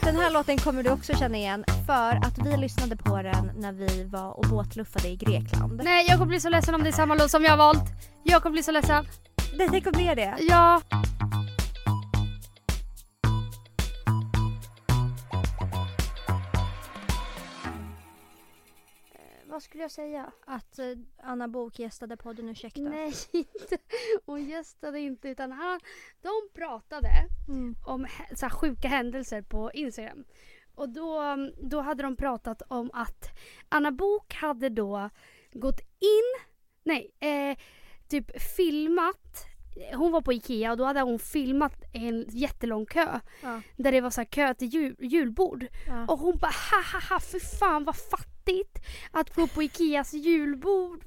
Den här låten kommer du också känna igen för att vi lyssnade på den när vi var och båtluffade i Grekland. Nej, jag kommer bli så ledsen om det är samma låt som jag har valt. Jag kommer bli så ledsen. Det det är det. Ja. Vad skulle jag säga? Att eh, Anna Bok gästade podden Ursäkta. Nej, inte. hon gästade inte utan han, de pratade Mm. om hä- så här, sjuka händelser på Instagram. Och då, då hade de pratat om att Anna Bok hade då gått in, nej, eh, typ filmat. Hon var på Ikea och då hade hon filmat en jättelång kö. Ja. Där det var så här kö till jul, julbord. Ja. Och hon bara ha ha ha för fan vad fattigt att gå på Ikeas julbord.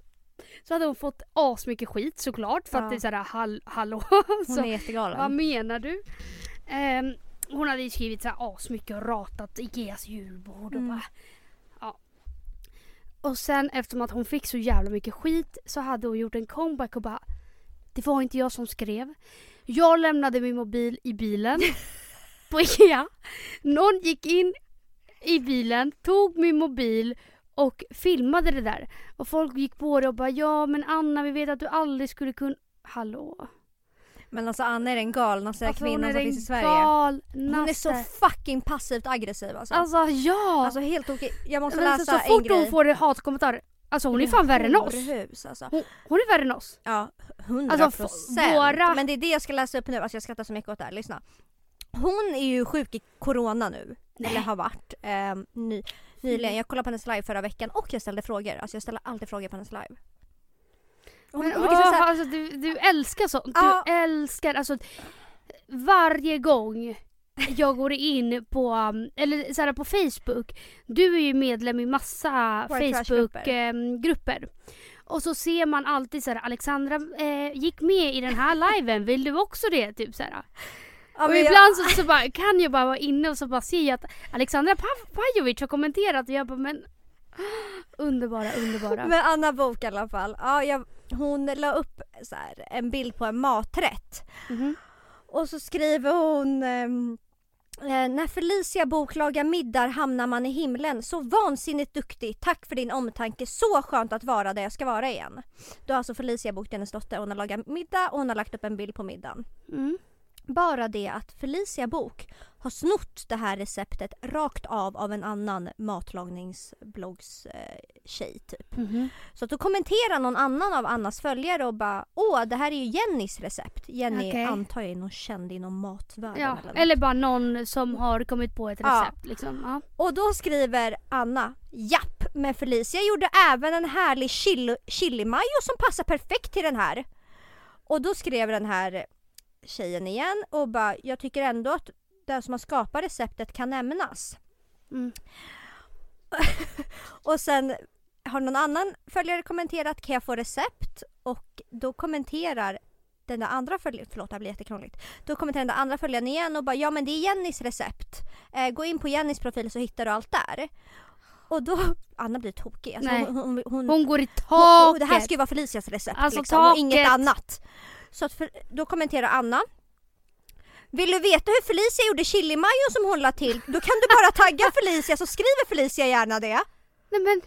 Så hade hon fått asmycket skit såklart för Ja. att det är såhär hall, hallå. Hon så, är jättegalen. vad menar du? Ehm, hon hade ju skrivit såhär asmycket och ratat Ikeas julbord och Mm. bara ja. Och sen eftersom att hon fick så jävla mycket skit så hade hon gjort en comeback och bara Det var inte jag som skrev. Jag lämnade min mobil i bilen på Ikea. Någon gick in i bilen, tog min mobil och filmade det där. Och folk gick på det och bara ja men Anna vi vet att du aldrig skulle kunna... Hallå? Men alltså Anna är den galnaste Alltså, kvinnan som finns i Sverige. galnaste. Hon är så fucking passivt aggressiv alltså. Alltså ja! Alltså helt tokig. Jag måste Men läsa så, så en fort grej. hon får hatkommentarer, alltså hon är fan värre än oss. Horhus, alltså. Hon, hon är värre än oss. Ja, hundra Alltså, f- procent. våra- Men det är det jag ska läsa upp nu. Alltså jag skrattar så mycket åt det här. Lyssna. Hon är ju sjuk i corona nu. Nej. Eller har varit. Eh, ny, nyligen. Jag kollade på hennes live förra veckan och jag ställde frågor. Alltså jag ställer alltid frågor på hennes live. Hon, Men, hon åh, här, alltså, du, du älskar sånt. Ja. Du älskar, alltså varje gång jag går in på, um, eller så här, på Facebook. Du är ju medlem i massa Facebook-grupper. Grupper. Och så ser man alltid så här, Alexandra eh, gick med i den här liven, vill du också det? Typ så här. Ja, och men jag- ibland så, så bara, kan jag bara vara inne och så bara se att Alexandra Pa- Pajovic har kommenterat och jag bara men Underbara, underbara. Men Anna Bok i alla fall. Ja, jag, hon la upp så här, en bild på en maträtt. Mhm. Och så skriver hon ehm, eh, när Felicia Bok lagar middag hamnar man i himlen. Så vansinnigt duktig. Tack för din omtanke. Så skönt att vara där jag ska vara igen. Då har alltså Felicia Bok, hennes dotter, hon har lagat middag och hon har lagt upp en bild på middagen. Mm. Bara det att Felicia Bok har snott det här receptet rakt av av en annan matlagningsbloggs eh, typ. Mhm. Så att då kommenterar någon annan av Annas följare och bara Åh det här är ju Jennys recept. Jenny Okej. antar jag är någon känd inom matvärlden Ja, eller eller bara någon som har kommit på ett Ja. recept liksom. Ja. Och då skriver Anna Japp, men Felicia gjorde även en härlig chili, chili-majo som passar perfekt till den här. Och då skrev den här tjejen igen och bara Jag tycker ändå att den som har skapat receptet kan nämnas. Mm. Och sen har någon annan följare kommenterat kan jag få recept? Och då kommenterar den där andra följaren, förlåt det här blir jättekrångligt. Då kommenterar den där andra följaren igen och bara ja men det är Jennys recept. Eh, gå in på Jennys profil så hittar du allt där. Och då, Anna blir tokig. Alltså, hon, hon, hon, Hon går i hon, taket. det här ska ju vara Felicias recept Alltså, liksom, och inget annat. Så att för, då kommenterar Anna vill du veta hur Felicia gjorde chili-majo som hon la till? Då kan du bara tagga Felicia så skriver Felicia gärna det. Nej men.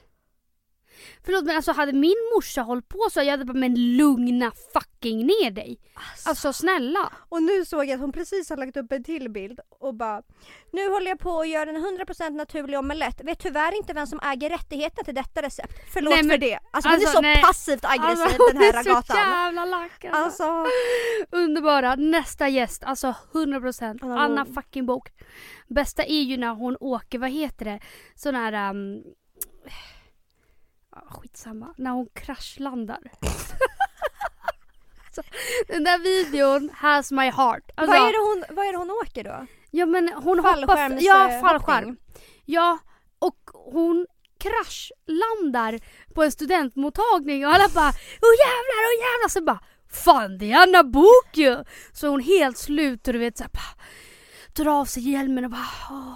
Förlåt men alltså hade min morsa hållit på så jag hade bara men lugna fucking ner dig. Alltså snälla. Och nu såg jag att hon precis har lagt upp en till bild och bara Nu håller jag på att göra en 100% naturlig omelett. Vet tyvärr inte vem som äger rättigheterna till detta recept. Förlåt Nej, men- för det. Alltså hon alltså, är så nej. passivt aggressiv Alltså, den här hon är så jävla lack alltså. Alltså, Underbara. Nästa gäst. Alltså 100%. Anna Anna Bok. fucking Bok. Bästa är ju när hon åker, vad heter det? Sån här... Um, skitsamma. När hon kraschlandar. alltså, den där videon has my heart. Alltså, vad, är det hon, vad är det hon åker då? Ja men hon hoppar... Ja, fallskärm. Ja, och hon kraschlandar på en studentmottagning och alla bara Åh jävlar, åh jävlar! Så bara Fan det är Anna Bok ju! Så hon helt slut och du vet såhär Drar av sig hjälmen och bara åh.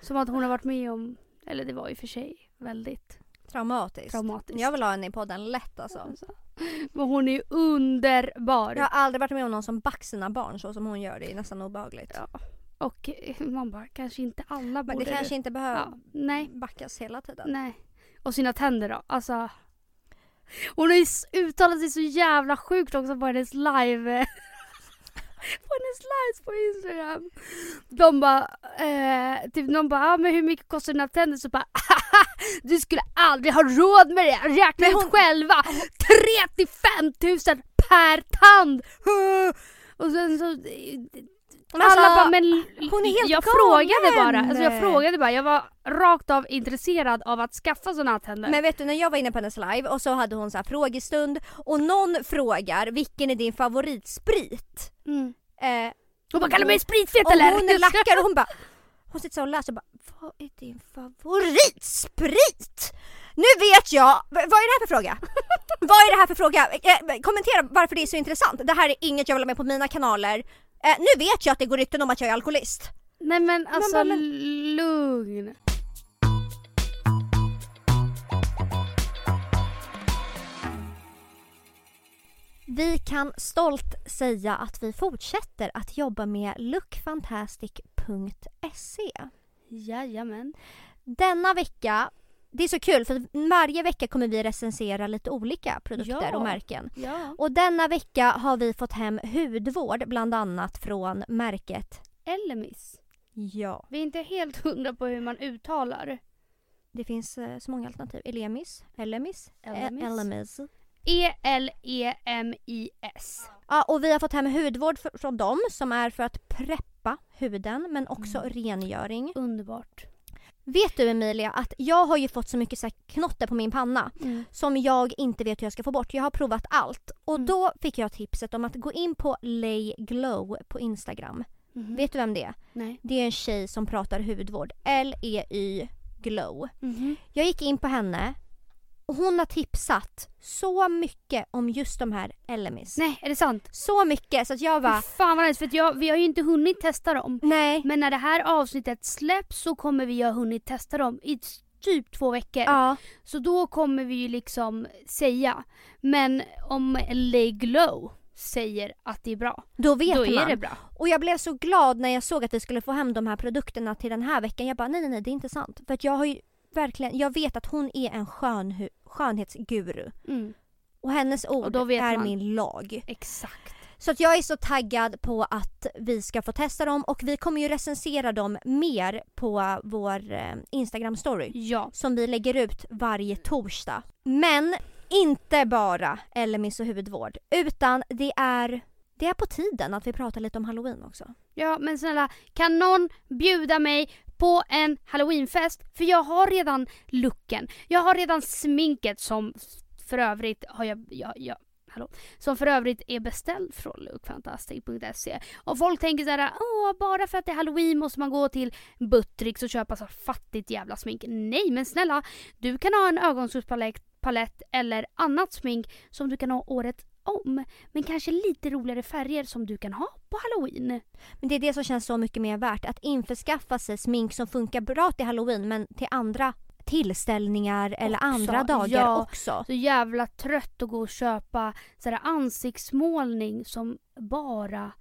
Som att hon har varit med om, eller det var ju för sig väldigt Traumatiskt. traumatiskt. Jag vill ha henne i podden lätt alltså. Alltså. Men hon är ju underbar. Jag har aldrig varit med om någon som backar sina barn så som hon gör. Det är nästan obehagligt. Ja. Och eh, man bara, kanske inte alla Men borde det kanske inte behöver ja, Nej, backas hela tiden. nej. Och sina tänder då. Alltså. Hon har ju uttalat sig så jävla sjukt också på hennes live. På hennes lives på Instagram. De bara, eh, typ någon bara, ah, men hur mycket kostar dina tänder? Så bara, du skulle aldrig ha råd med det. Räkna Men ut hon- själva. 35 000 per tand. Och sen så alltså, alla bara, men hon är helt jag galen. frågade bara. Alltså jag frågade bara. Jag var rakt av intresserad av att skaffa sådana här tänder. Men vet du när jag var inne på hennes live och så hade hon så här frågestund och någon frågar vilken är din favoritsprit? Mm. Eh, Hon bara, kallar mig spritfet och eller? hon lackar och hon bara hon sitter så och läser och bara Vad är din favoritsprit? Nu vet jag, vad är det här för fråga? vad är det här för fråga? Eh, kommentera varför det är så intressant. Det här är inget jag vill ha med på mina kanaler. Eh, nu vet jag att det går rykten om att jag är alkoholist. Nej men alltså bara, men- lugn. Vi kan stolt säga att vi fortsätter att jobba med lookfantastic.se. Jajamän. Denna vecka, det är så kul för varje vecka kommer vi recensera lite olika produkter Ja. och märken. Ja. Och denna vecka har vi fått hem hudvård bland annat från märket Elemis. Ja. Vi är inte helt hundra på hur man uttalar. Det finns eh, så många alternativ. Elemis, Elemis, Elemis. E- Elemis. E-L-E-M-I-S. Ja, och vi har fått hem hudvård fr- från dem som är för att preppa huden men också Mm. rengöring. Underbart. Vet du Emilia att jag har ju fått så mycket så här knotter på min panna Mm. som jag inte vet hur jag ska få bort. Jag har provat allt och Mm. då fick jag tipset om att gå in på Lay Glow på Instagram. Mhm. Vet du vem det är? Nej. Det är en tjej som pratar hudvård. L-E-Y Glow. Mhm. Jag gick in på henne hon har tipsat så mycket om just de här Elemis. Nej, är det sant? Så mycket så att jag bara Fan vad nice, för att jag, vi har ju inte hunnit testa dem. nej. Men när det här avsnittet släpps så kommer vi ha hunnit testa dem i typ två veckor. Ja, Så då kommer vi ju liksom säga. Men om LA Glow säger att det är bra, då vet då man. är det bra. Och jag blev så glad när jag såg att vi skulle få hem de här produkterna till den här veckan. Jag bara nej nej nej det är inte sant. För att jag har ju verkligen, jag vet att hon är en skönhu- skönhetsguru. Mm, Och hennes ord vet är man. min lag. exakt. Så att jag är så taggad på att vi ska få testa dem och vi kommer ju recensera dem mer på vår eh, Instagram story. Ja. Som vi lägger ut varje torsdag. Men inte bara Elemis och hudvård. Utan det är, det är på tiden att vi pratar lite om halloween också. Ja men snälla, kan någon bjuda mig på en halloweenfest? För jag har redan looken. Jag har redan sminket som för övrigt har jag, jag, jag Hallå. Som för övrigt är beställd från lookfantastic.se. Och folk tänker så här, åh bara för att det är halloween måste man gå till Buttricks och köpa så fattigt jävla smink. Nej men snälla, du kan ha en ögonskuggspalett palett eller annat smink som du kan ha året om. Men kanske lite roligare färger som du kan ha på halloween. Men det är det som känns så mycket mer värt. Att införskaffa sig smink som funkar bra till halloween men till andra tillställningar eller Också, andra dagar ja. också. Så jävla trött att gå och köpa så här ansiktsmålning som bara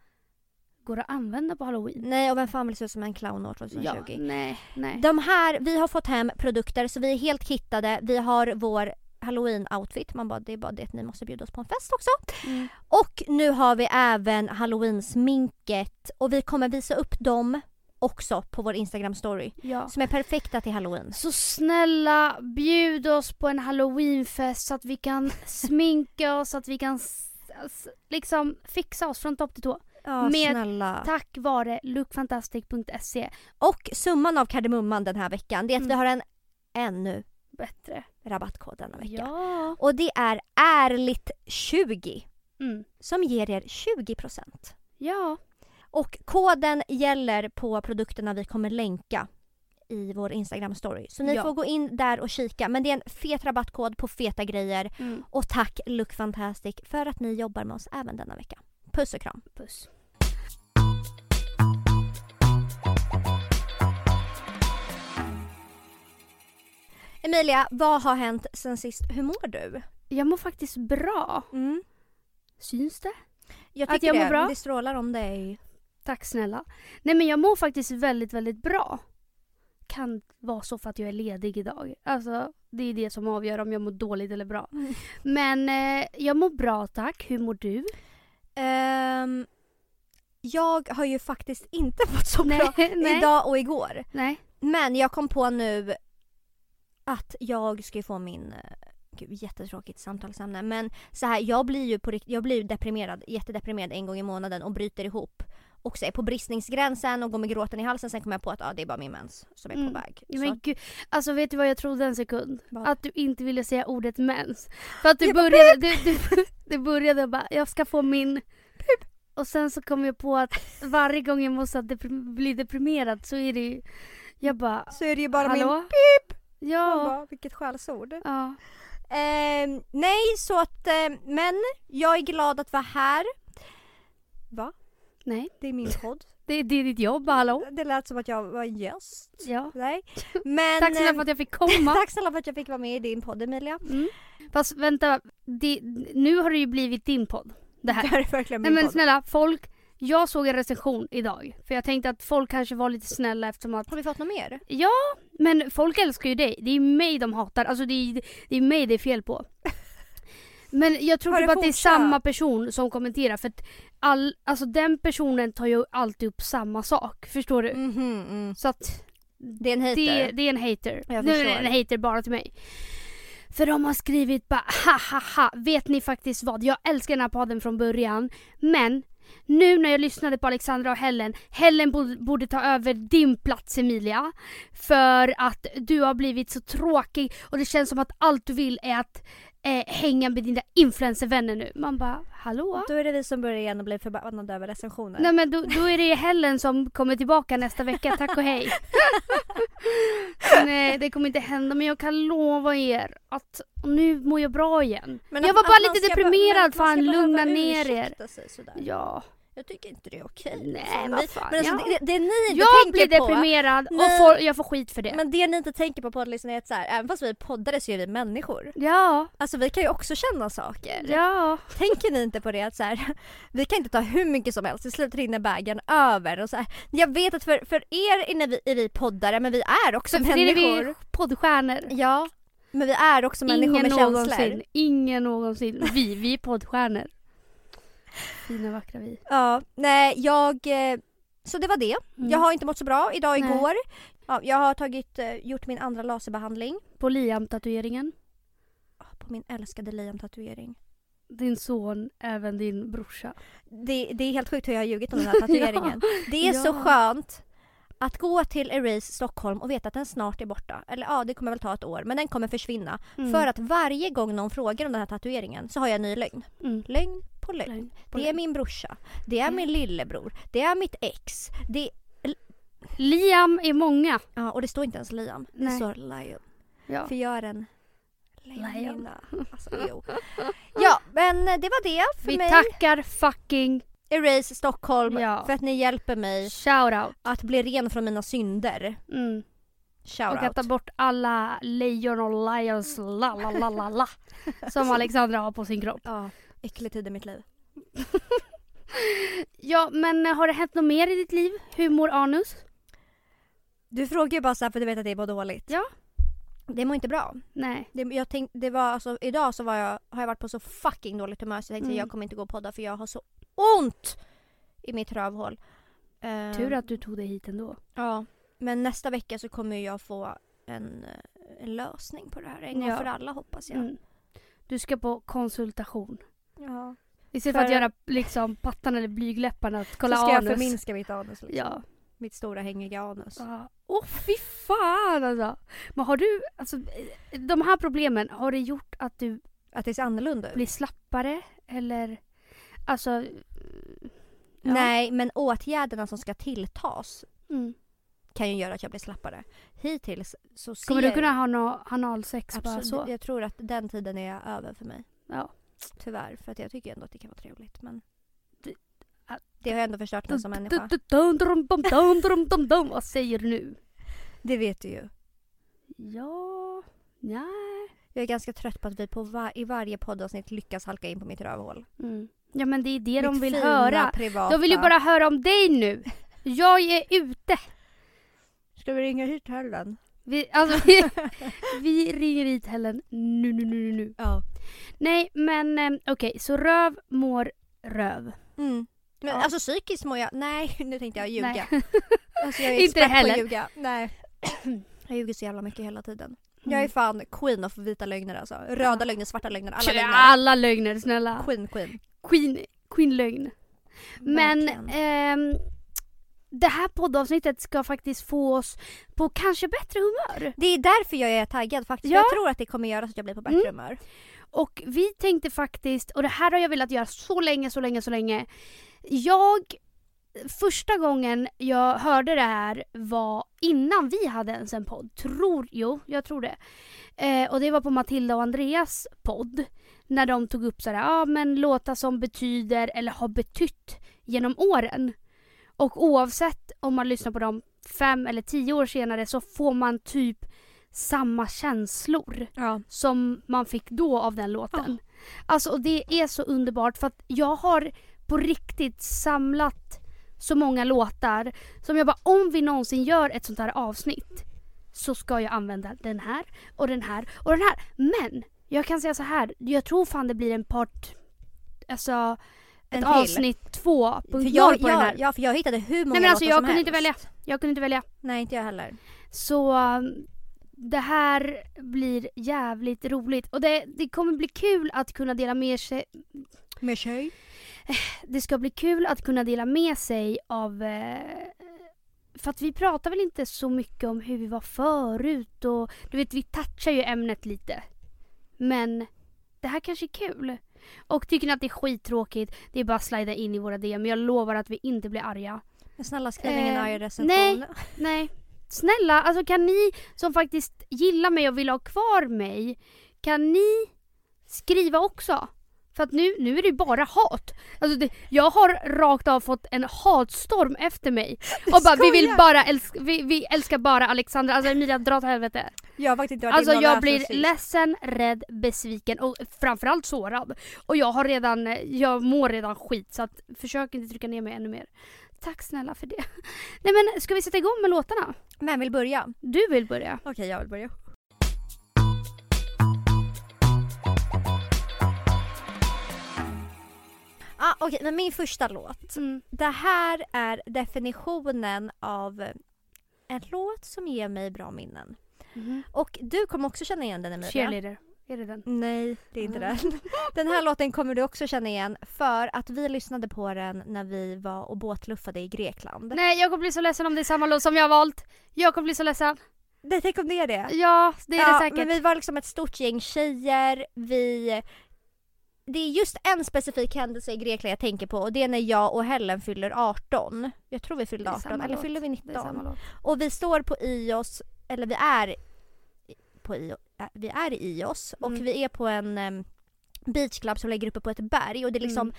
går att använda på halloween. Nej och vem fan vill se ut som en clown år 2020? Ja, nej, nej. De här, vi har fått hem produkter så vi är helt kittade. Vi har vår halloween-outfit. Man bara, det är bara det att ni måste bjuda oss på en fest också. Mm. Och nu har vi även halloween-sminket och vi kommer visa upp dem också på vår Instagram-story. Ja. Som är perfekta till halloween. Så snälla bjud oss på en halloweenfest så att vi kan sminka oss, så att vi kan liksom fixa oss från topp till tå. Ja, Med- snälla. Tack vare lookfantastic.se. Och summan av kardemumman den här veckan det är att Mm. vi har en ännu Bättre. rabattkod denna vecka. Ja. Och det är ärligt20 Mm. som ger er 20%. Ja. Och koden gäller på produkterna vi kommer länka i vår Instagram story. Så ni Ja. får gå in där och kika. Men det är en fet rabattkod på feta grejer. Mm. Och tack Look Fantastic för att ni jobbar med oss även denna vecka. Puss och kram. Puss. Emilia, vad har hänt sen sist? Hur mår du? Jag mår faktiskt bra. Mm. Syns det? Jag Att tycker jag mår det. bra? Det strålar om dig. Tack snälla. Nej men jag mår faktiskt väldigt, väldigt bra. Kan vara så för att jag är ledig idag. Alltså det är det som avgör om jag mår dåligt eller bra. Mm. Men eh, jag mår bra tack. Hur mår du? Ehm, jag har ju faktiskt inte mått så bra nej. idag och igår. Nej. Men jag kom på nu att jag ska få min eh, Gud, jättetråkigt samtalsämne men så här, jag blir ju på, rikt- jag blir deprimerad, jättedeprimerad en gång i månaden och bryter ihop. Och så är på bristningsgränsen och går med gråten i halsen sen kommer jag på att ah, det är bara min mens som är Mm. på väg. Men Så, gud, alltså vet du vad jag trodde en sekund? Vad? Att du inte ville säga ordet mens. För att du Jag började, du, du, du började bara, jag ska få min Och sen så kom jag på att varje gång jag måste deprim- bli deprimerad så är det ju, jag bara, så är det ju bara min hallå? pip! Ja. bara, vilket skällsord. ja. Ehm, nej, så att, eh, men jag är glad att vara här. Va? Nej, Det är min podd. det, det är ditt jobb, hallå? Det lät som att jag var gäst. Ja. Nej. Men, Tack snälla ehm, för att jag fick komma. Tack snälla för att jag fick vara med i din podd Emilia. Mm. Fast vänta, det, nu har det ju blivit din podd. Det Det här. här är verkligen Nej min men podd. snälla, folk, jag såg en recension idag. För jag tänkte att folk kanske var lite snälla eftersom att Har vi fått något mer? Ja, men folk älskar ju dig. Det är mig de hatar. Alltså det är, det är mig det är fel på. Men jag tror typ att det är samma person som kommenterar för att all, alltså den personen tar ju alltid upp samma sak. Förstår du? Mhm, mm. Så att Det är en hater. det, det är en hater. Jag Nu är det en hater bara till mig. För de har skrivit bara ha ha ha, vet ni faktiskt vad? Jag älskar den här podden från början. Men nu när jag lyssnade på Alexandra och Helen, Helen borde, ta över din plats Emilia. För att du har blivit så tråkig och det känns som att allt du vill är att eh, hänga med dina influencervänner nu. Man bara, hallå? Då är det vi som börjar igen och blir förbannade över recensioner. Nej men då, då är det Helen som kommer tillbaka nästa vecka, tack och hej. Nej det kommer inte hända men jag kan lova er att nu mår jag bra igen. Men jag att- var bara lite deprimerad, fan, lugna ner er. sig sådär. Ja. Jag tycker inte det är okej. Nej, liksom. vad Vi- fan, Men alltså, ja. det, det är ni inte Jag blir tänker på. deprimerad och Nej. får, jag får skit för det. Men det ni inte tänker på poddlyssnarna är att så här, även fast vi poddare så är vi människor. Ja, Alltså vi kan ju också känna saker. ja. Tänker ni inte på det att så här, vi kan inte ta hur mycket som helst, till slut rinner bägaren över. Och så här. Jag vet att för, för er är vi, är vi poddare men vi är också För det är människor. vi poddstjärnor. Ja, men vi är också människor Ingen med känslor. någonsin, ingen någonsin. Vi, vi är poddstjärnor. Fina vackra vi. Ja, nej jag... eh, Så det var det. Mm. Jag har inte mått så bra idag Nej. igår. Ja, jag har tagit, eh, gjort min andra laserbehandling På Liam-tatueringen. Ah, på min älskade Liam-tatuering. Din son, även din brorsa. Det, det är helt sjukt hur jag har ljugit om den här tatueringen. Det är så Ja. skönt att gå till Erase Stockholm och veta att den snart är borta. Eller ja, det kommer väl ta ett år, men den kommer försvinna. Mm. För att varje gång någon frågar om den här tatueringen så har jag en ny lögn. Mm. Lögn på lögn. På Det är lögn. min brorsa. Det är min lillebror. Det är mitt ex. Det, Liam är många. ja, och det står inte ens Liam. Det Nej. står Lion. Ja. För jag är en Lion. lejoninna. Alltså, jo. Ja, men det var det för Vi mig. tackar fucking Erase Stockholm Ja. för att ni hjälper mig shout out. att bli ren från mina synder. Mm. Shout och att ta bort alla lejon och lions la la la la la som Alexandra har på sin kropp. Ja, äcklig tid i mitt liv. Ja men eh, har det hänt något mer i ditt liv? Hur mår Anus? Du frågar ju bara så här för du vet att det mår dåligt. Ja. Det mår inte bra. Nej. Det, jag tänk, det var alltså, idag så var jag, har jag varit på så fucking dåligt humör så jag tänkte Mm. jag kommer inte gå och podda för jag har så ont i mitt rövhål. Eh, Tur att du tog dig hit ändå. Ja, men nästa vecka så kommer jag få en, eh, en lösning på det här en gång Ja. för alla hoppas jag. Mm. Du ska på konsultation. Ja. Istället för att göra liksom pattan eller blygläpparna, att kolla så ska jag anus. förminska mitt anus liksom. Ja. Mitt stora hängiga anus. Åh fy fan alltså. Men har du, alltså eh, de här problemen, har det gjort att du Att det ser annorlunda ut. blir slappare? Eller, alltså... ja. Nej, men åtgärderna som ska tilltas Mm. kan ju göra att jag blir slappare. Hittills så ser Kommer du kunna ha no analsex bara så? Jag tror att den tiden är över för mig. Ja. Tyvärr, för att jag tycker ändå att det kan vara trevligt. Men Det- ah. har ändå förstört mig som människa. Vad säger du nu? Det vet du ju. Ja, nej. Jag är ganska trött på att vi på va- i varje poddavsnitt lyckas halka in på mitt rövhål. Mm. Ja men det är det de Mitt vill fina, höra. Privata. De vill ju bara höra om dig nu. Jag är ute. Ska vi ringa hit Helen? Vi, alltså, vi, vi ringer hit Helen nu, nu, nu, nu. Ja. Nej men eh, okej, så röv mår röv. Mm. Men Ja. alltså psykiskt mår jag... Nej, nu tänkte jag ljuga. Nej. Alltså jag är Inte expert på heller. att ljuga. Nej. Jag ljuger så jävla mycket hela tiden. Jag är Mm. fan queen of vita lögner alltså. Röda lögner, svarta lögner, alla lögner. Alla lögner, snälla. Queen, queen. Queen, queen-lögn. Men Verkligen. ehm, det här poddavsnittet ska faktiskt få oss på kanske bättre humör. Det är därför jag är taggad faktiskt. Ja. Jag tror att det kommer göra så att jag blir på bättre Mm. humör. Och vi tänkte faktiskt, och det här har jag velat göra så länge, så länge, så länge. Jag, första gången jag hörde det här var innan vi hade ens en podd. Tror, jo, jag tror det. Eh, och det var på Matilda och Andreas podd. När de tog upp sådär, ja men låtar som betyder eller har betytt genom åren. Och oavsett om man lyssnar på dem fem eller tio år senare så får man typ samma känslor Ja. som man fick då av den låten. Alltså och det är så underbart för att jag har på riktigt samlat så många låtar som jag bara om vi någonsin gör ett sånt här avsnitt så ska jag använda den här och den här och den här. Men jag kan säga så här, jag tror fan det blir en part, alltså ett till. avsnitt 2.0 För jag, på den här. ja, för jag hittade hur många Nej men alltså jag som kunde inte helst. välja. Jag kunde inte välja. Nej, inte jag heller. Så um, det här blir jävligt roligt och det, det kommer bli kul att kunna dela med sig Med tjej. det ska bli kul att kunna dela med sig av eh, för att vi pratar väl inte så mycket om hur vi var förut och du vet vi touchar ju ämnet lite. Men det här kanske är kul. Och tycker ni att det är skittråkigt, det är bara att slida in i våra DM. Jag lovar att vi inte blir arga. Men snälla skriv ingen Eh, arg recension. nej. Nej. Snälla, alltså kan ni som faktiskt gillar mig och vill ha kvar mig, kan ni skriva också? För att nu, nu är det ju bara hat. Alltså det, jag har rakt av fått en hatstorm efter mig. Och bara vi vill bara älska, vi, vi älskar bara Alexandra. Alltså Emilia dra åt helvete. Jag har faktiskt inte varit Alltså jag blir sist. ledsen, rädd, besviken och framförallt sårad. Och jag har redan, jag mår redan skit så att försök inte trycka ner mig ännu mer. Tack snälla för det. Nej men ska vi sätta igång med låtarna? Men vill börja? Du vill börja. Okej, jag vill börja. Ah, Okej, men min första låt. Mm. Det här är definitionen av en låt som ger mig bra minnen. Mhm. Och du kommer också känna igen den Emilia. Cheerleader. Är det den? Nej, det är inte Mm. den. Den här låten kommer du också känna igen för att vi lyssnade på den när vi var och båtluffade i Grekland. Nej jag kommer bli så ledsen om det är samma låt som jag har valt. Jag kommer bli så ledsen. Nej, tänk om det är det. Ja, det är ja, det säkert. Men vi var liksom ett stort gäng tjejer. Vi... Det är just en specifik händelse i Grekland jag tänker på och det är när jag och Helen fyller 18. Jag tror vi fyllde Det är 18 samma eller låt. fyller vi Det är samma 19? låt. Och vi står på Ios, eller vi är på Ios, vi är i Ios och Mm. vi är på en um, beachclub som ligger uppe på ett berg och det är liksom Mm.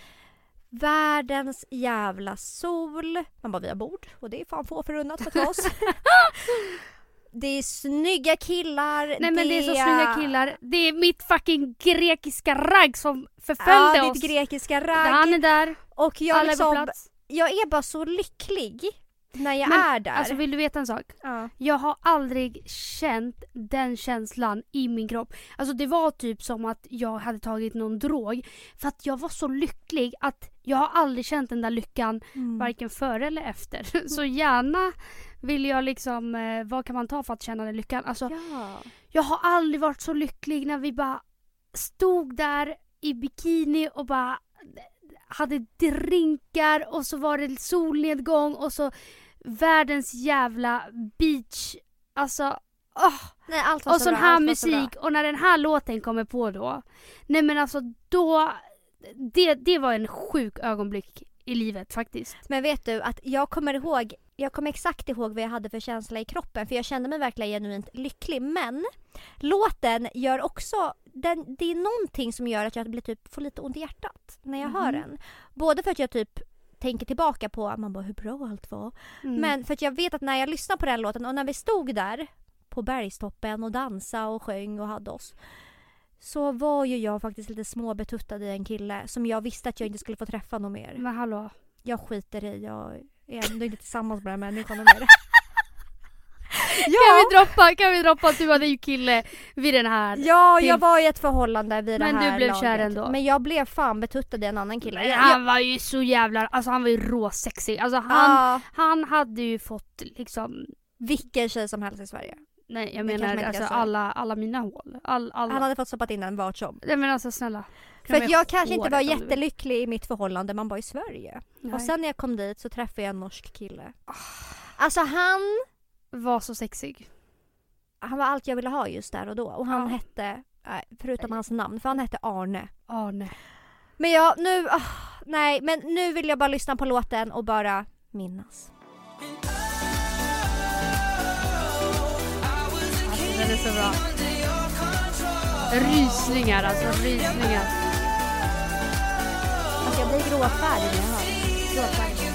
världens jävla sol. Man bara vi har bord och det är fan få förunnat för oss. det är snygga killar. Nej men det är så snygga killar. Det är mitt fucking grekiska ragg som förföljde Ja, oss. ditt grekiska Han är ragg. där, Och jag, alla är på liksom, plats. jag är bara så lycklig när jag Men, är där. Alltså vill du veta en sak? ja. Jag har aldrig känt den känslan i min kropp. Alltså det var typ som att jag hade tagit någon drog. För att jag var så lycklig att jag har aldrig känt den där lyckan Mm. varken före eller efter. Så gärna vill jag liksom, eh, vad kan man ta för att känna den lyckan? Alltså Ja. jag har aldrig varit så lycklig när vi bara stod där i bikini och bara hade drinkar och så var det solnedgång och så världens jävla beach. Alltså, åh! Nej, allt var Och så sån bra, här var så musik och när den här låten kommer på då. Nej men alltså då, det, det var en sjuk ögonblick i livet faktiskt. Men vet du att jag kommer ihåg, jag kommer exakt ihåg vad jag hade för känsla i kroppen för jag kände mig verkligen genuint lycklig. Men låten gör också, den, det är någonting som gör att jag blir typ, får lite ont i hjärtat när jag hör Mhm. den. Både för att jag typ tänker tillbaka på man bara, hur bra allt var. Mm. Men för att jag vet att när jag lyssnar på den låten och när vi stod där på bergstoppen och dansade och sjöng och hade oss. så var ju jag faktiskt lite småbetuttad i en kille som jag visste att jag inte skulle få träffa någon mer. Men hallå. Jag skiter i, jag är ändå inte tillsammans med den här människan mer. Kan, vi droppa, kan vi droppa att du hade ju kille vid den här? Ja, till- jag var i ett förhållande vid Men det du här blev laget. kär ändå? Men jag blev fan betuttad i en annan kille. Men Jag, han var ju så jävla, alltså han var ju råsexig. Alltså han, Ja, han hade ju fått liksom, vilken tjej som helst i Sverige. nej jag menar alltså alla, alla mina hål. All, alla. Han hade fått stoppat in en vart som. Nej men alltså snälla. För att jag mig kanske inte var du jättelycklig i mitt förhållande, man var i Sverige. Nej. Och sen när jag kom dit så träffade jag en norsk kille. Alltså han, var så sexig. han var allt jag ville ha just där och då. Och han Ja. hette, förutom hans namn, för han hette Arne. Arne. Men jag, nu, ah, nej men nu vill jag bara lyssna på låten och bara minnas. Alltså den är så bra. Rysningar alltså, rysningar. Alltså jag blir gråtfärdig när jag hör det.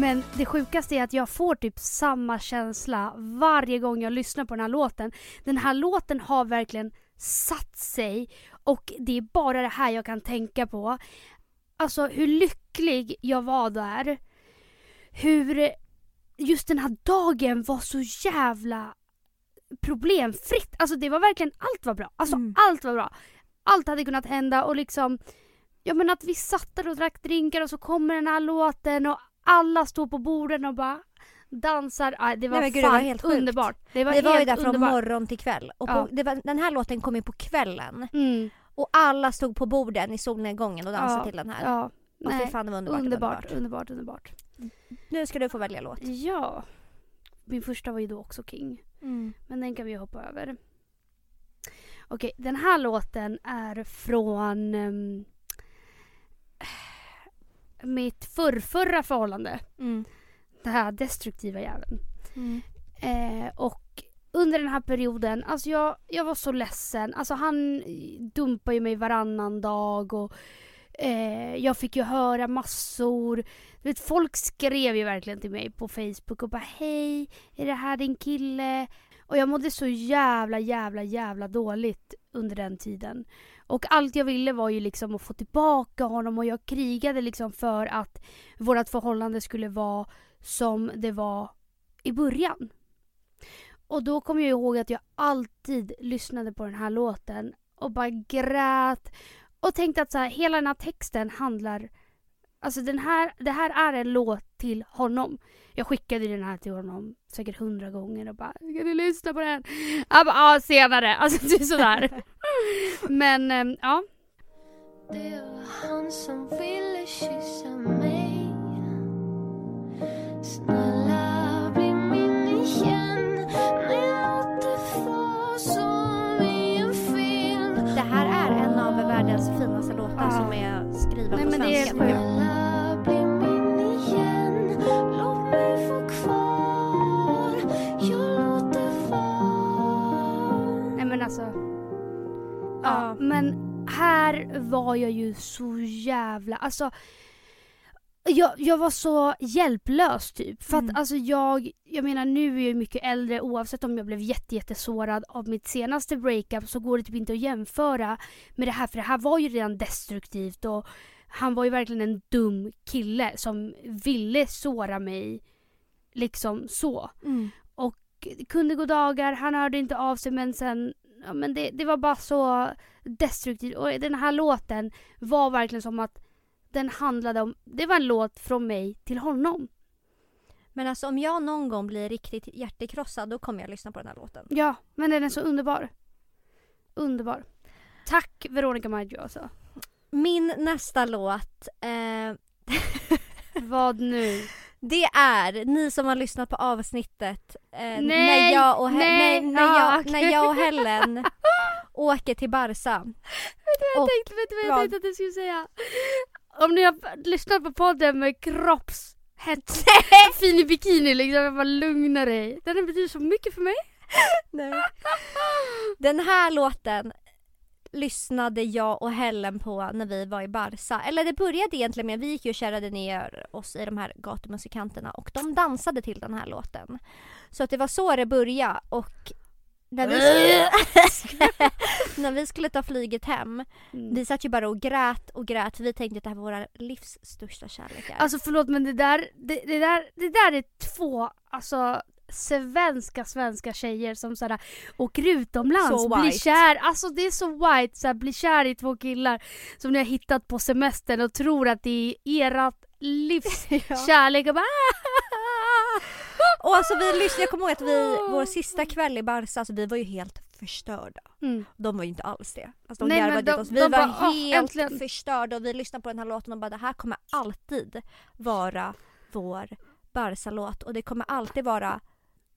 Men det sjukaste är att jag får typ samma känsla varje gång jag lyssnar på den här låten. Den här låten har verkligen satt sig och det är bara det här jag kan tänka på. Alltså hur lycklig jag var där. Hur just den här dagen var så jävla problemfritt. Alltså det var verkligen, allt var bra. Alltså Mm. allt var bra. Allt hade kunnat hända och liksom Ja men att vi satt där och drack drinkar och så kommer den här låten och alla står på borden och bara dansar. Ah, det var Nej, gud, fan det var helt sjukt. underbart. Det var Det var ju där från underbart. morgon till kväll. Och Ja. på, det var, den här låten kom ju på kvällen. Mm, Och alla stod på borden i solnedgången och dansade Ja, till den här. ja. Och Nej, fan det var underbart. underbart, underbart. underbart, underbart. Nu ska du få välja låt. Ja. Min första var ju då också King. Mm. Men den kan vi hoppa över. Okej, den här låten är från ehm, mitt förrförra förhållande. Mm. Den här destruktiva jäveln. Mm. Eh, och under den här perioden, alltså jag, jag var så ledsen. Alltså han dumpade ju mig varannan dag och eh, jag fick ju höra massor. Du vet, folk skrev ju verkligen till mig på Facebook och bara hej, är det här din kille? Och jag mådde så jävla, jävla, jävla dåligt under den tiden. Och allt jag ville var ju liksom att få tillbaka honom och jag krigade liksom för att vårt förhållande skulle vara som det var i början. Och då kom jag ihåg att jag alltid lyssnade på den här låten och bara grät och tänkte att så här, hela den här texten handlar Alltså den här, det här är en låt till honom. Jag skickade den här till honom säkert hundra gånger och bara Kan du lyssna på den? Han bara ja senare. Alltså typ är sådär. Men ehm, ja. Det var han som ville kyssa mig Snälla bli min igen Nej låt det vara som i en film Det här är en av världens finaste låtar Ja. som är skriven Nej, på men det är svenska. Ja. Men här var jag ju så jävla, alltså jag, jag var så hjälplös typ. För Mm. att alltså jag, jag menar nu är jag mycket äldre oavsett om jag blev jätte, jättesårad av mitt senaste breakup så går det typ inte att jämföra med det här för det här var ju redan destruktivt och han var ju verkligen en dum kille som ville såra mig liksom så Mm. det kunde gå dagar, han hörde inte av sig men sen, ja men det, det var bara så destruktivt och den här låten var verkligen som att den handlade om, det var en låt från mig till honom. Men alltså om jag någon gång blir riktigt hjärtekrossad då kommer jag lyssna på den här låten. Ja, men den är så underbar. Underbar. Tack Veronica Maggio alltså. Min nästa låt eh, Vad nu? Det är ni som har lyssnat på avsnittet eh, när, Nej, jag och He- nej, nej, när, ja, jag, när jag och Helen åker till Barca. Vet du vad jag Och tänkte, vet du vad jag tänkte att du skulle säga? Om ni har lyssnat på podden med kroppshets, fin i bikini liksom, jag bara lugna dig. Den betyder så mycket för mig. Nej. Den här låten lyssnade jag och Helen på när vi var i Barca. Eller det började egentligen med, vi gick ju och kärrade ner oss i de här gatumusikanterna och de dansade till den här låten. Så att det var så det började och när vi, skulle, när vi skulle ta flyget hem, Mm. vi satt ju bara och grät och grät vi tänkte att det här var våra livs största kärlekar. Alltså förlåt men det där, det, det där, det där är två alltså svenska svenska tjejer som såhär åker utomlands, Så blir kär, alltså det är så white, såhär, blir kär i två killar som ni har hittat på semestern och tror att det är ert livs Ja. kärlek och bara Och alltså vi lyssnade, jag kommer ihåg att vi, vår sista kväll i Barca, alltså vi var ju helt förstörda. mm. De var ju inte alls det. Alltså de Nej, de- oss. Vi de var bara, "Åh, helt äntligen." förstörda och vi lyssnade på den här låten och bara det här kommer alltid vara vår Barca-låt och det kommer alltid vara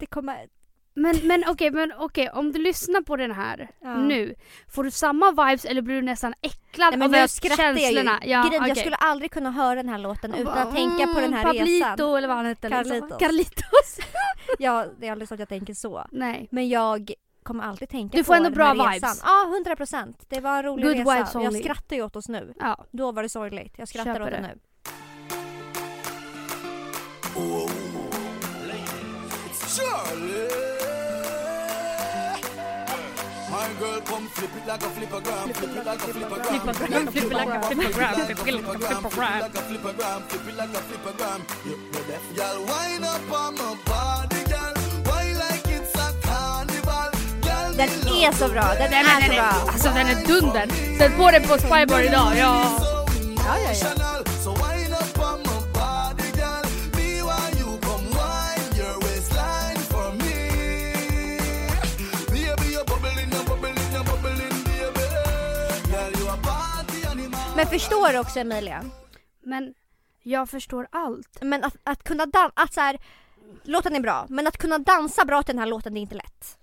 det kommer... Men, men okej, men okej, om du lyssnar på den här Ja. nu, får du samma vibes eller blir du nästan äcklad Nej, men av nu skrattar jag ju. känslorna? Ja, Grejen, Jag skulle aldrig kunna höra den här låten utan bara, att tänka på den här mm, resan. Pablito eller vad han hette. liksom. Carlitos. Carlitos. Ja, det är aldrig så att jag tänker så. Nej. Men jag kommer alltid tänka Du på får ändå den bra här vibes. resan. Ja, 100 procent. Det var en rolig Good resa. vibes Jag only. skrattar ju åt oss nu. Ja. Då var det sorgligt. Jag skrattar Köper åt det det. nu. Charlie. My girl come flip it like a flippergram, flip it like a flippergram, Flippergram, flip it like a flippergram, flip it flip it like a flippergram. like a flippergram, flip it like a know that? Girl, wind up on my body, girl. Why like it's a carnival. Den är så bra. Den är så bra. alltså den är dunder. Sätt på den på Spybar idag. Ja. Ja, ja, ja. Men förstår du också Emilia? Men jag förstår allt. Men att, att kunna dansa, att så här, låten är bra, men att kunna dansa bra till den här låten det är inte lätt.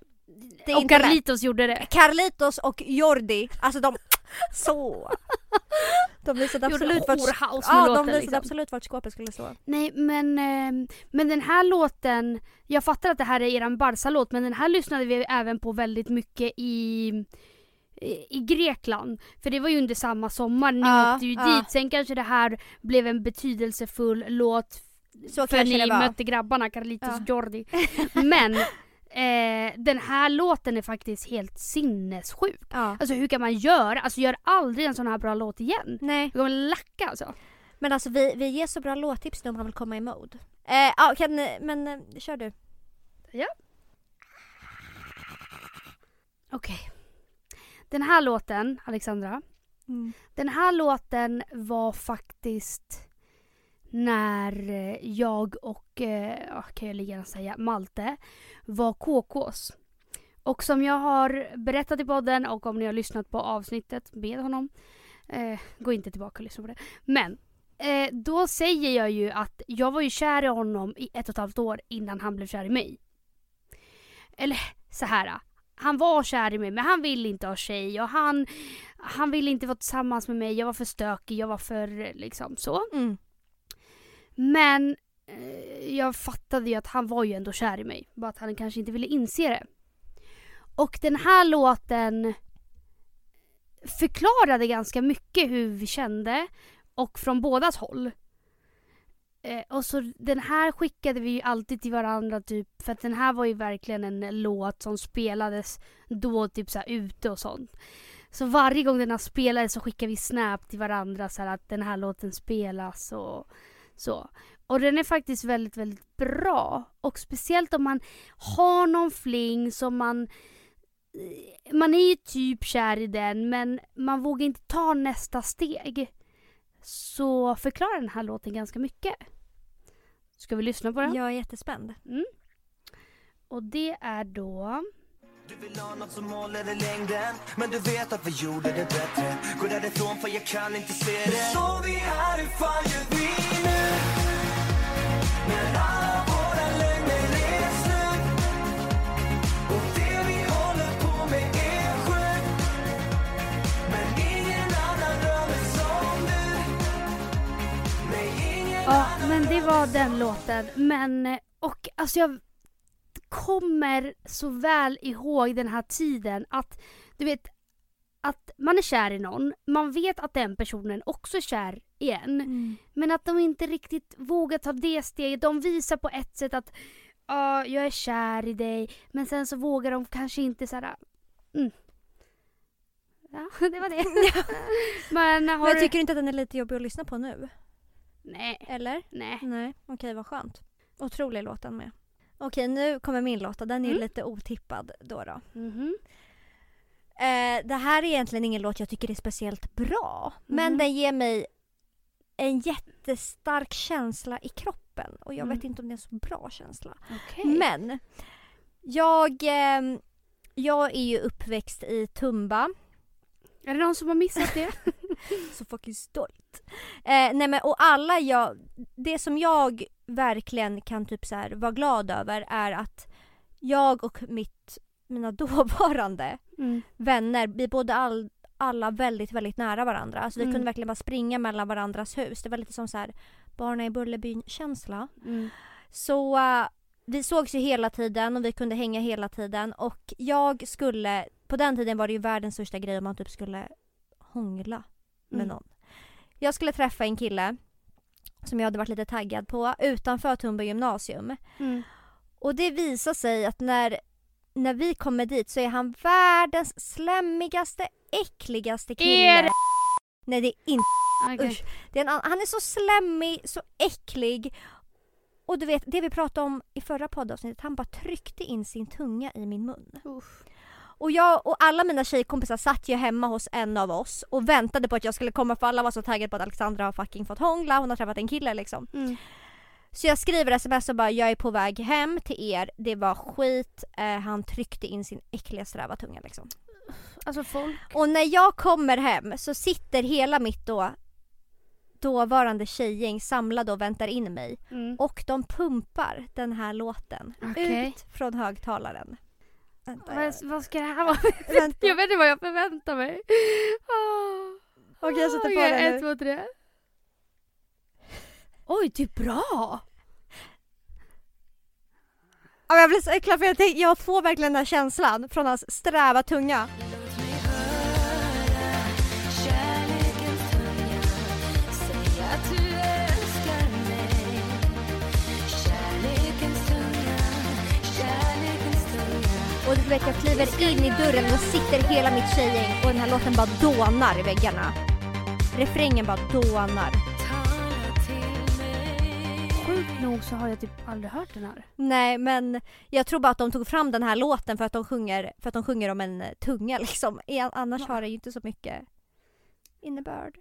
Det är Och inte lätt. Carlitos gjorde det. Carlitos och Jordi, alltså de, så. De visade absolut vart, ja, de låten, visade liksom. absolut vart skåpet skulle stå. Nej men, ehm, men den här låten, jag fattar att det här är eran Barca-låt men den här lyssnade vi även på väldigt mycket i i Grekland. För det var ju under samma sommar, ni Ja, åkte ju ja. dit. Sen kanske det här blev en betydelsefull låt Så för ni mötte grabbarna, Carlitos Ja. och Jordi. Men eh, den här låten är faktiskt helt sinnessjuk. Ja. Alltså hur kan man göra? Alltså gör aldrig en sån här bra låt igen. Nej, Jag kommer lacka alltså. men alltså vi, vi ger så bra låttips nu om man vill komma i mode. Eh, ja, kan, men eh, kör du. Okej. Den här låten, Alexandra. Den här låten var faktiskt när eh, jag och, eh, kan jag lika gärna säga, Malte var KKs. Och som jag har berättat i podden och om ni har lyssnat på avsnittet med honom, eh, gå inte tillbaka och lyssna på det. Men eh, då säger jag ju att jag var ju kär i honom i ett och ett halvt år innan han blev kär i mig. Eller så här. Han var kär i mig men han ville inte ha tjej och han, han ville inte vara tillsammans med mig. Jag var för stökig, jag var för liksom så. Mm. Men eh, jag fattade ju att han var ju ändå kär i mig. Bara att han kanske inte ville inse det. Och den här låten förklarade ganska mycket hur vi kände och från bådas håll. Eh, och så den här skickade vi ju alltid till varandra typ för att den här var ju verkligen en låt som spelades då typ så här ute och sånt. Så varje gång den här spelades så skickade vi snap till varandra så här att den här låten spelas och så. Och den är faktiskt väldigt, väldigt bra. Och speciellt om man har någon fling som man... Eh, man är ju typ kär i den men man vågar inte ta nästa steg. Så förklarar den här låten ganska mycket. Ska vi lyssna på den? Jag är jättespänd. Och det är då... Du vill ha något som håller i längden Men du vet att vi gjorde det bättre Gå därifrån för jag kan inte se det Så vi här ifall gör vi var den låten. Men, och alltså jag kommer så väl ihåg den här tiden att, du vet, att man är kär i någon, man vet att den personen också är kär i en. Men att de inte riktigt vågar ta det steget. De visar på ett sätt att ja, jag är kär i dig. Men sen så vågar de kanske inte såhär... Mm. Ja, det var det. men har Men jag du... tycker inte att den är lite jobbig att lyssna på nu? Nej, Eller? nej. Nej, okej vad skönt. Otrolig låten med. Okej, nu kommer min låt och den är Mm. lite otippad då då. Mhm. Eh, det här är egentligen ingen låt jag tycker är speciellt bra. Men Mhm. den ger mig en jättestark känsla i kroppen. Och jag Mm. vet inte om det är en så bra känsla. Okej. Men jag, ehm, jag är ju uppväxt i Tumba. Är det någon som har missat det? Så fucking stolt. Eh, nej men och alla jag, det som jag verkligen kan typ så här vara glad över är att jag och mitt, mina dåvarande Mm. vänner, vi bodde all, alla väldigt, väldigt nära varandra. Alltså vi Mm. kunde verkligen bara springa mellan varandras hus. Det var lite som så här barna i Bullerbyn-känsla. Mm. Så eh, vi sågs ju hela tiden och vi kunde hänga hela tiden och jag skulle, på den tiden var det ju världens största grej om man typ skulle hångla med Mm. någon. Jag skulle träffa en kille som jag hade varit lite taggad på utanför Tumba gymnasium. Mm. Och det visar sig att när, när vi kommer dit så är han världens slemmigaste, äckligaste kille. Är Nej det är inte Okej. Usch. Det är en, an- han är så slemmig, så äcklig. Och du vet, det vi pratade om i förra poddavsnittet, han bara tryckte in sin tunga i min mun. Usch. Och jag och alla mina tjejkompisar satt ju hemma hos en av oss och väntade på att jag skulle komma för alla var så taggade på att Alexandra har fucking fått hångla, hon har träffat en kille liksom. Mm. Så jag skriver sms och bara jag är på väg hem till er, det var skit, eh, han tryckte in sin äckliga sträva tunga liksom. Alltså folk. Och när jag kommer hem så sitter hela mitt då dåvarande tjejgäng samlade och väntar in mig. Mm. Och de pumpar den här låten Okej. ut från högtalaren. Vänta, Vad, vad ska det här vara? vänta. Jag vet inte vad jag förväntar mig. Oh. Okej, jag sätter på Okej, den Ett, nu. två, tre. Oj, det är bra! Ja, jag blir så äcklad för jag, tänk, jag får verkligen den här känslan från hans sträva tunga. Och du vet jag kliver in i dörren och sitter hela mitt tjejgäng och den här låten bara dånar i väggarna. Refrängen bara dånar. Sjukt nog så har jag typ aldrig hört den här. Nej men jag tror bara att de tog fram den här låten för att de sjunger, för att de sjunger om en eh, tunga liksom. E- Annars Va? har det ju inte så mycket innebörd.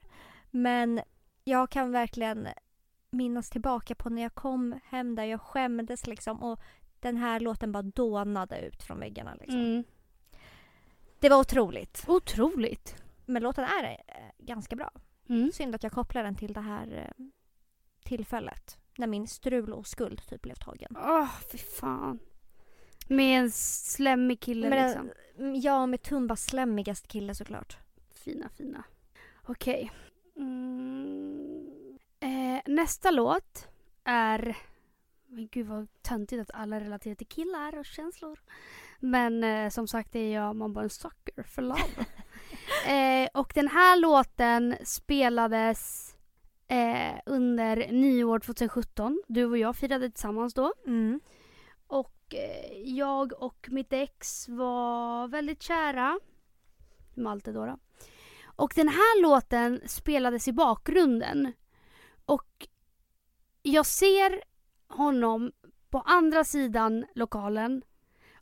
Men jag kan verkligen minnas tillbaka på när jag kom hem där jag skämdes liksom och den här låten bara dånade ut från väggarna liksom. Mm. Det var otroligt. Otroligt. Men låten är eh, ganska bra. Mm. Synd att jag kopplar den till det här eh, tillfället. När min strul och skuld typ blev tagen. Åh, fy fan. Med en slemmig kille Men, liksom. Jag med Tumbas slemmigaste kille såklart. Fina, fina. Okej. Mm. Eh, nästa låt är... Men gud vad töntigt att alla relaterar till killar och känslor. Men eh, som sagt är jag man bara en sucker för love. eh, och den här låten spelades eh, under nyår 2017. Du och jag firade tillsammans då. Mm. Och eh, jag och mitt ex var väldigt kära. Malte då, då. Och den här låten spelades i bakgrunden. Och jag ser honom på andra sidan lokalen.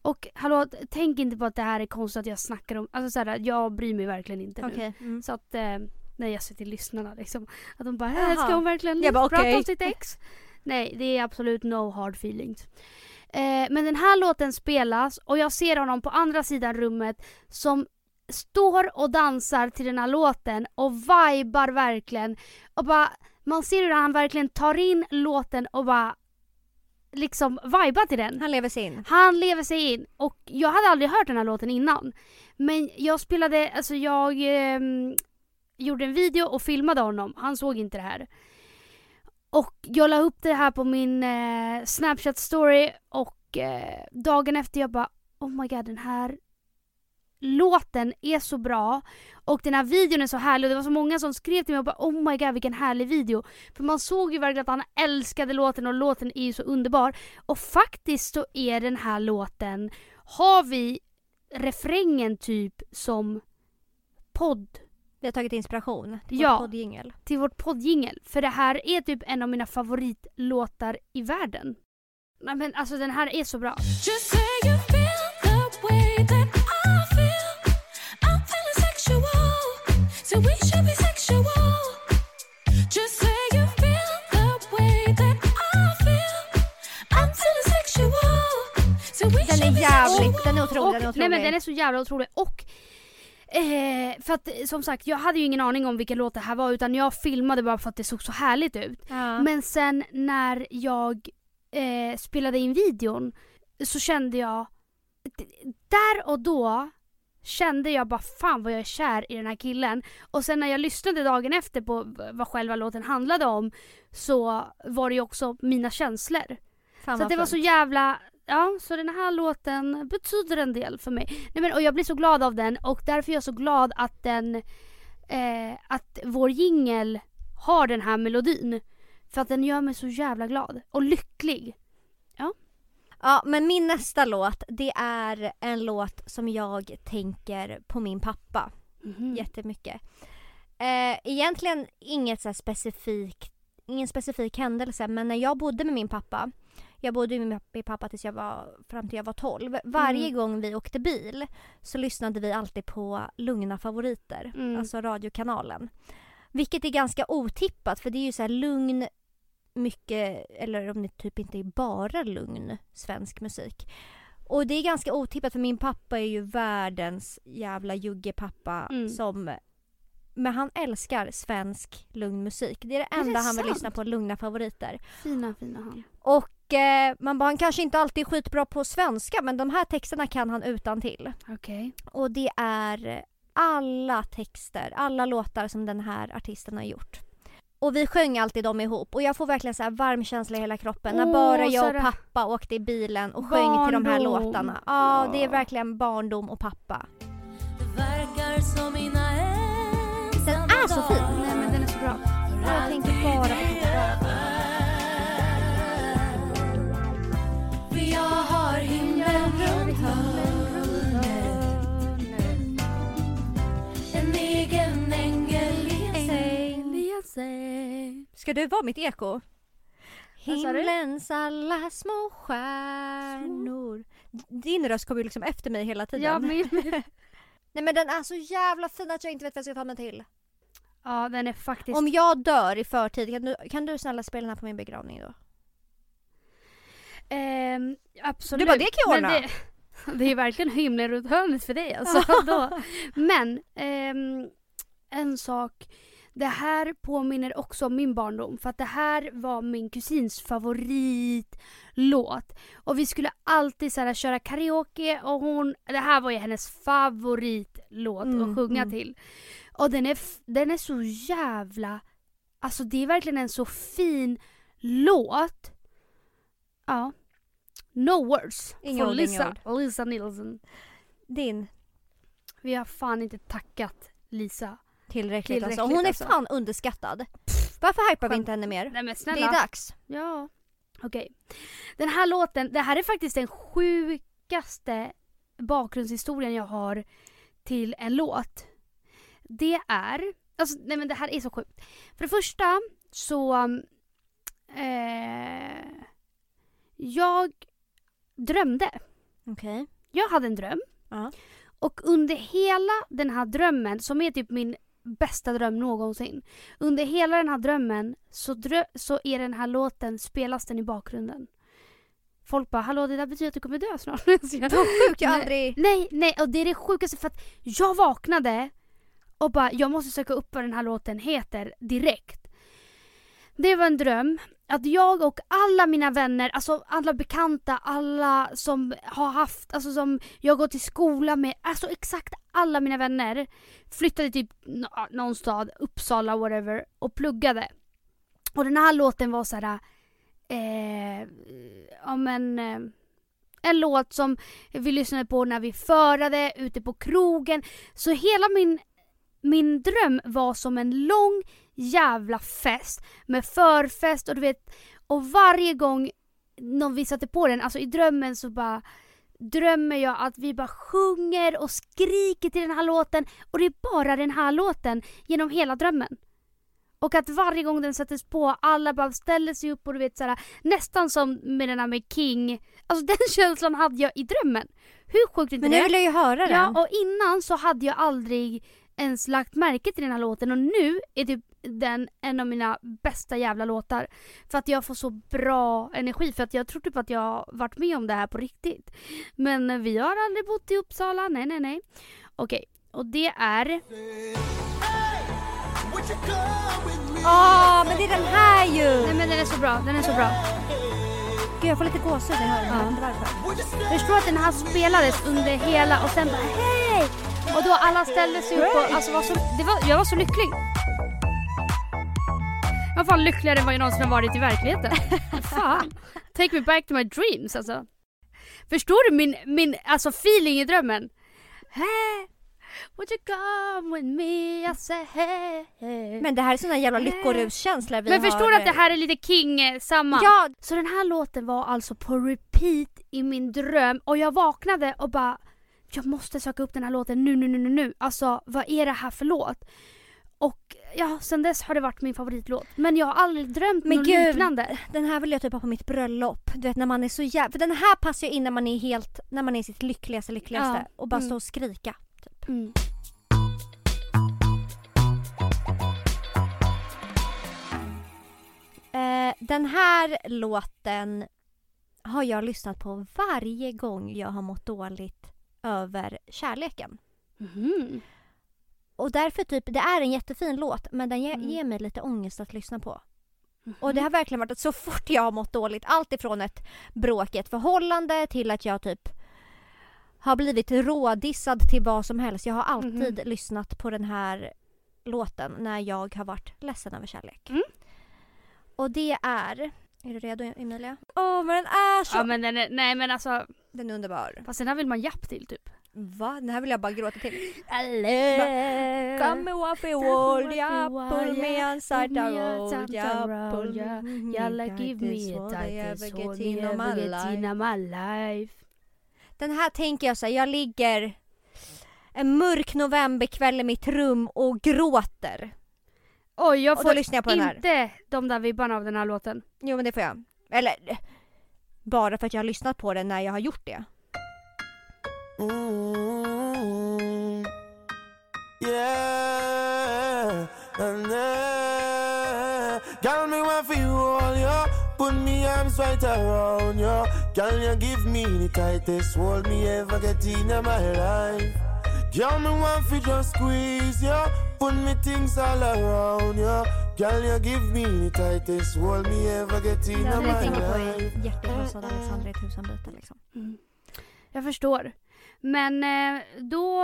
Och hallå, tänk inte på att det här är konstigt att jag snackar om... Alltså såhär, jag bryr mig verkligen inte nu. Okej. Mm. Så att, eh, när jag ser till lyssnarna liksom. Att de bara, äh, ska hon verkligen Jag bara, prata okej. om sitt ex? Nej, det är absolut no hard feelings. Eh, men den här låten spelas och jag ser honom på andra sidan rummet som står och dansar till den här låten och vibar verkligen. Och bara, man ser hur han verkligen tar in låten och bara liksom vibar till den. Han lever sig in. Han lever sig in och jag hade aldrig hört den här låten innan. Men jag spelade, alltså jag ehm, gjorde en video och filmade honom. Han såg inte det här. Och jag la upp det här på min eh, Snapchat story och eh, dagen efter jag bara Oh my god den här låten är så bra och den här videon är så härlig och det var så många som skrev till mig och bara oh my god vilken härlig video. För man såg ju verkligen att han älskade låten och låten är ju så underbar. Och faktiskt så är den här låten, har vi refrängen typ som podd Vi har tagit inspiration till Ja. vår poddjingel. till vårt poddjingel. För det här är typ en av mina favoritlåtar i världen. Nej men alltså den här är så bra. Den är jävligt, den är otrolig. Den är nej men den är så jävla otrolig och eh, för att som sagt jag hade ju ingen aning om vilken låt det här var utan jag filmade bara för att det såg så härligt ut. Ja. Men sen när jag eh, spelade in videon så kände jag, där och då kände jag bara fan vad jag är kär i den här killen. Och sen när jag lyssnade dagen efter på vad själva låten handlade om så var det ju också mina känslor. Fan så det var så fint. jävla, ja så den här låten betyder en del för mig. Nej, men, och jag blir så glad av den och därför är jag så glad att den, eh, att vår jingel har den här melodin. För att den gör mig så jävla glad och lycklig. Ja, men min nästa låt, det är en låt som jag tänker på min pappa Mhm. jättemycket. Eh, egentligen inget så specifikt, ingen specifik händelse, men när jag bodde med min pappa, jag bodde med min pappa tills jag var, fram till jag var 12. Varje Mm. gång vi åkte bil så lyssnade vi alltid på Lugna favoriter, Mm. alltså radiokanalen. Vilket är ganska otippat för det är ju så här lugn, mycket, eller om det typ inte är bara lugn svensk musik. Och det är ganska otippat för min pappa är ju världens jävla juggepappa Mm. som men han älskar svensk lugn musik. Det är det Är det enda han vill lyssna på, lugna favoriter. Fina fina han. Och eh, man bara, han kanske inte alltid är skitbra på svenska men de här texterna kan han utan till. Okej. Och det är alla texter, alla låtar som den här artisten har gjort. Och vi sjöng alltid dem ihop och jag får verkligen så här varm känsla i hela kroppen när Åh, bara jag Sara. och pappa åkte i bilen och sjöng till de här Barndom. låtarna. Ja, det är verkligen barndom och pappa. Det verkar som mina ensamma Den är så fin. dagar Nej men den är så bra. Ja, jag tänker bara på Ska du vara mitt eko? Himlens alla små stjärnor. Din röst kommer ju liksom efter mig hela tiden. Ja, min, Nej men den är så jävla fin att jag inte vet vad jag ska ta mig till. ja den är faktiskt... Om jag dör i förtid, kan du, kan du snälla spela den här på min begravning då? Ehm, absolut. Du bara, det kan jag Men ordna. Det, det är verkligen himlen runt hörnet för dig alltså. då. Men ehm, en sak. Det här påminner också om min barndom. För att det här var min kusins favoritlåt. Och vi skulle alltid så här, köra karaoke och hon, det här var ju hennes favoritlåt Mm, att sjunga mm. till. Och den är, den är så jävla, alltså det är verkligen en så fin låt. Ja. No words. Inga ord, Lisa. Lisa Nilsson. Din Vi har fan inte tackat Lisa. Tillräckligt, Tillräckligt, alltså. Hon är alltså. fan underskattad. Varför hypar vi inte henne mer? Nej men Det snälla. är dags. Ja. Okej. Den här låten, det här är faktiskt den sjukaste bakgrundshistorien jag har till en låt. Det är, alltså nej men det här är så sjukt. För det första så, eh, jag drömde. Okej. Jag hade en dröm. Ja. Och under hela den här drömmen, som är typ min bästa dröm någonsin. Under hela den här drömmen så, drö- så är den här låten, spelas den i bakgrunden. Folk bara hallå det där betyder att du kommer dö snart. Vad sjukt, jag aldrig... Nej, nej och det är det sjukaste för att jag vaknade och bara jag måste söka upp vad den här låten heter direkt. Det var en dröm att jag och alla mina vänner, alltså alla bekanta, alla som har haft, alltså som jag gått i skola med, alltså exakt alla mina vänner flyttade typ någon stad, Uppsala whatever och pluggade. Och den här låten var så här, eh, ja men, eh, en låt som vi lyssnade på när vi förade, ute på krogen. Så hela min, min dröm var som en lång jävla fest med förfest och du vet, och varje gång någon vi satte på den, alltså i drömmen så bara drömmer jag att vi bara sjunger och skriker till den här låten och det är bara den här låten genom hela drömmen. Och att varje gång den sätts på, alla bara ställer sig upp och du vet såhär, nästan som med den här med King. Alltså den känslan hade jag i drömmen. Hur sjukt inte Men det? nu vill jag ju höra den. Ja, och innan så hade jag aldrig ens lagt märke till den här låten och nu är typ den en av mina bästa jävla låtar. För att jag får så bra energi, för att jag tror typ att jag varit med om det här på riktigt. Men vi har aldrig bott i Uppsala, nej nej nej. Okej, och det är... Åh, men det är den här ju! Nej men den är så bra, den är så bra. Gud jag får lite gåshud när jag hör den. Jag vet inte varför. Jag förstår att den här spelades under hela och sen bara hej! Och då alla ställde sig upp och alltså var så, det var, jag var så lycklig. Jag var fan lyckligare än vad jag någonsin har varit i verkligheten. fan. Take me back to my dreams alltså. Förstår du min, min alltså feeling i drömmen? Hey, would you come with me? I say hey. Men det här är sån där jävla lyckoruskänsla vi Men har. förstår du att det här är lite King eh, samma? Ja, Så den här låten var alltså på repeat i min dröm och jag vaknade och bara jag måste söka upp den här låten nu, nu, nu, nu, nu. Alltså vad är det här för låt? Och ja, sen dess har det varit min favoritlåt. Men jag har aldrig drömt Men något gud. liknande. den här vill jag typ ha på mitt bröllop. Du vet när man är så jävla... För den här passar ju in när man är helt, när man är sitt lyckligaste lyckligaste. Ja, Och bara mm. stå och skrika. Typ. Mm. Eh, den här låten har jag lyssnat på varje gång jag har mått dåligt över kärleken. Mhm. Och därför typ, det är en jättefin låt men den ge, Mm. ger mig lite ångest att lyssna på. Mhm. Och det har verkligen varit att så fort jag har mått dåligt, allt ifrån ett bråk i ett förhållande till att jag typ har blivit rådissad till vad som helst. Jag har alltid Mhm. lyssnat på den här låten när jag har varit ledsen över kärlek. Mm. Och det är... Är du redo Emilia? Åh men den är så... Ja men den är, nej men alltså, Den är underbar. fast den här vill man japp till typ. Va? Den här vill jag bara gråta till. Come a wall, yeah, pull me inside the road, yeah, pull me Yalla give me a hold me ever get in my life. Den här tänker jag så här, jag ligger en mörk novemberkväll i mitt rum och gråter. Oj jag får lyssnar jag på den här. inte de där vibbarna av den här låten. Jo men det får jag. Eller bara för att jag har lyssnat på den när jag har gjort det. Mm, yeah, and uh, girl, me want for you all, yeah. Put me arms right around you. Girl, you give me the tightest hold me ever get in my life. Girl, me want for just squeeze you. Put me things all around you. Girl, you give me the tightest hold me ever get in Det my tänker på life. är hjärtekrossad Alexandra i tusen bitar liksom. Mm. Jag förstår. Men eh, då,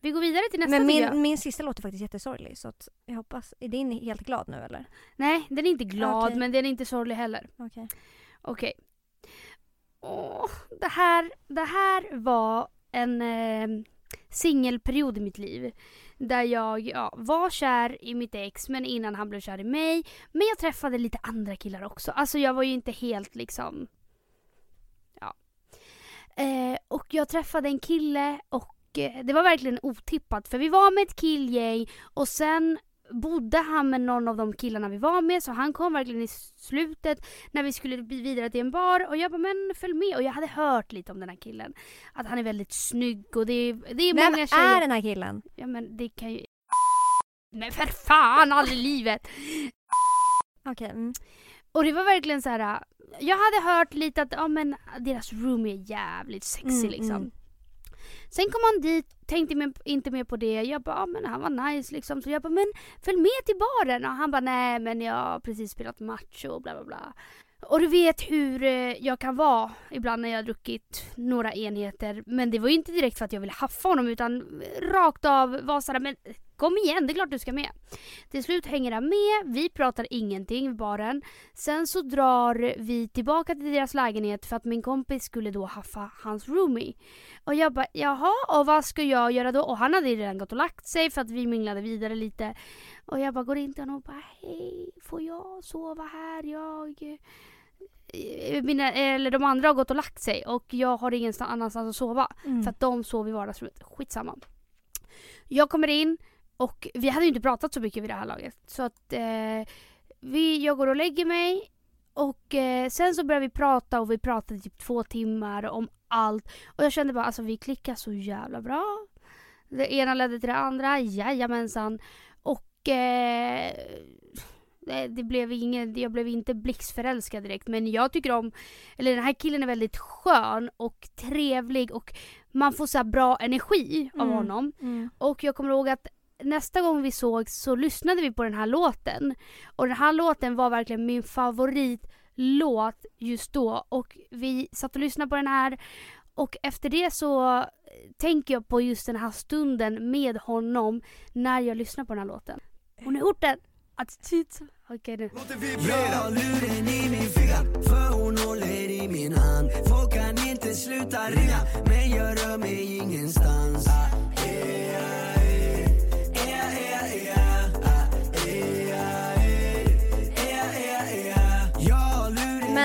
vi går vidare till nästa Men min, min sista låt är faktiskt jättesorglig så att jag hoppas, är din helt glad nu eller? Nej, den är inte glad Okej. men den är inte sorglig heller. Okej. Okej. Åh, det här, det här var en eh, singelperiod i mitt liv. Där jag ja, var kär i mitt ex men innan han blev kär i mig. Men jag träffade lite andra killar också. Alltså jag var ju inte helt liksom... Ja. Eh, och jag träffade en kille och eh, det var verkligen otippat för vi var med ett killgäng och sen bodde han med någon av de killarna vi var med så han kom verkligen i slutet när vi skulle bli vidare till en bar och jag bara men följ med och jag hade hört lite om den här killen. Att han är väldigt snygg och det är, det är Vem många tjejer. är den här killen? Ja men det kan ju... Men för fan, aldrig i livet! Okej. Mm. Och det var verkligen så här. Jag hade hört lite att ja, men deras room är jävligt sexy Mm, liksom. mm. Sen kom han dit, tänkte inte mer på det. Jag bara, ja, men han var nice liksom. Så jag bara, men följ med till baren. Och han bara, nej men jag har precis spelat match och bla bla bla. Och du vet hur eh, jag kan vara ibland när jag har druckit några enheter. Men det var ju inte direkt för att jag ville haffa honom utan rakt av var såhär, men kom igen, det är klart du ska med. Till slut hänger han med, vi pratar ingenting vid baren. Sen så drar vi tillbaka till deras lägenhet för att min kompis skulle då haffa hans roomie. Och jag bara, jaha, och vad ska jag göra då? Och han hade ju redan gått och lagt sig för att vi minglade vidare lite. Och jag bara går in till honom och bara, hej, får jag sova här? Jag... eh, Mina, eller de andra har gått och lagt sig och jag har ingen annanstans att sova. Mm. För att de sov i vardagsrummet. Skitsamma. Jag kommer in och vi hade ju inte pratat så mycket vid det här laget. Så att eh, vi, jag går och lägger mig och eh, sen så börjar vi prata och vi pratade typ två timmar om allt. Och jag kände bara alltså vi klickar så jävla bra. Det ena ledde till det andra, jajamensan. Och eh, det, blev ingen, jag blev inte blixtförälskad direkt men jag tycker om, eller den här killen är väldigt skön och trevlig och man får så här bra energi av Mm. honom. Mm. Och jag kommer ihåg att nästa gång vi såg så lyssnade vi på den här låten. Och den här låten var verkligen min favoritlåt just då. Och vi satt och lyssnade på den här. Och efter det så eh, tänker jag på just den här stunden med honom när jag lyssnar på den här låten. Hon är orten. Attityd. Okej nu. Jag har luren i min ficka för hon håller i min hand Folk kan inte sluta ringa men jag rör mig ingenstans Ah,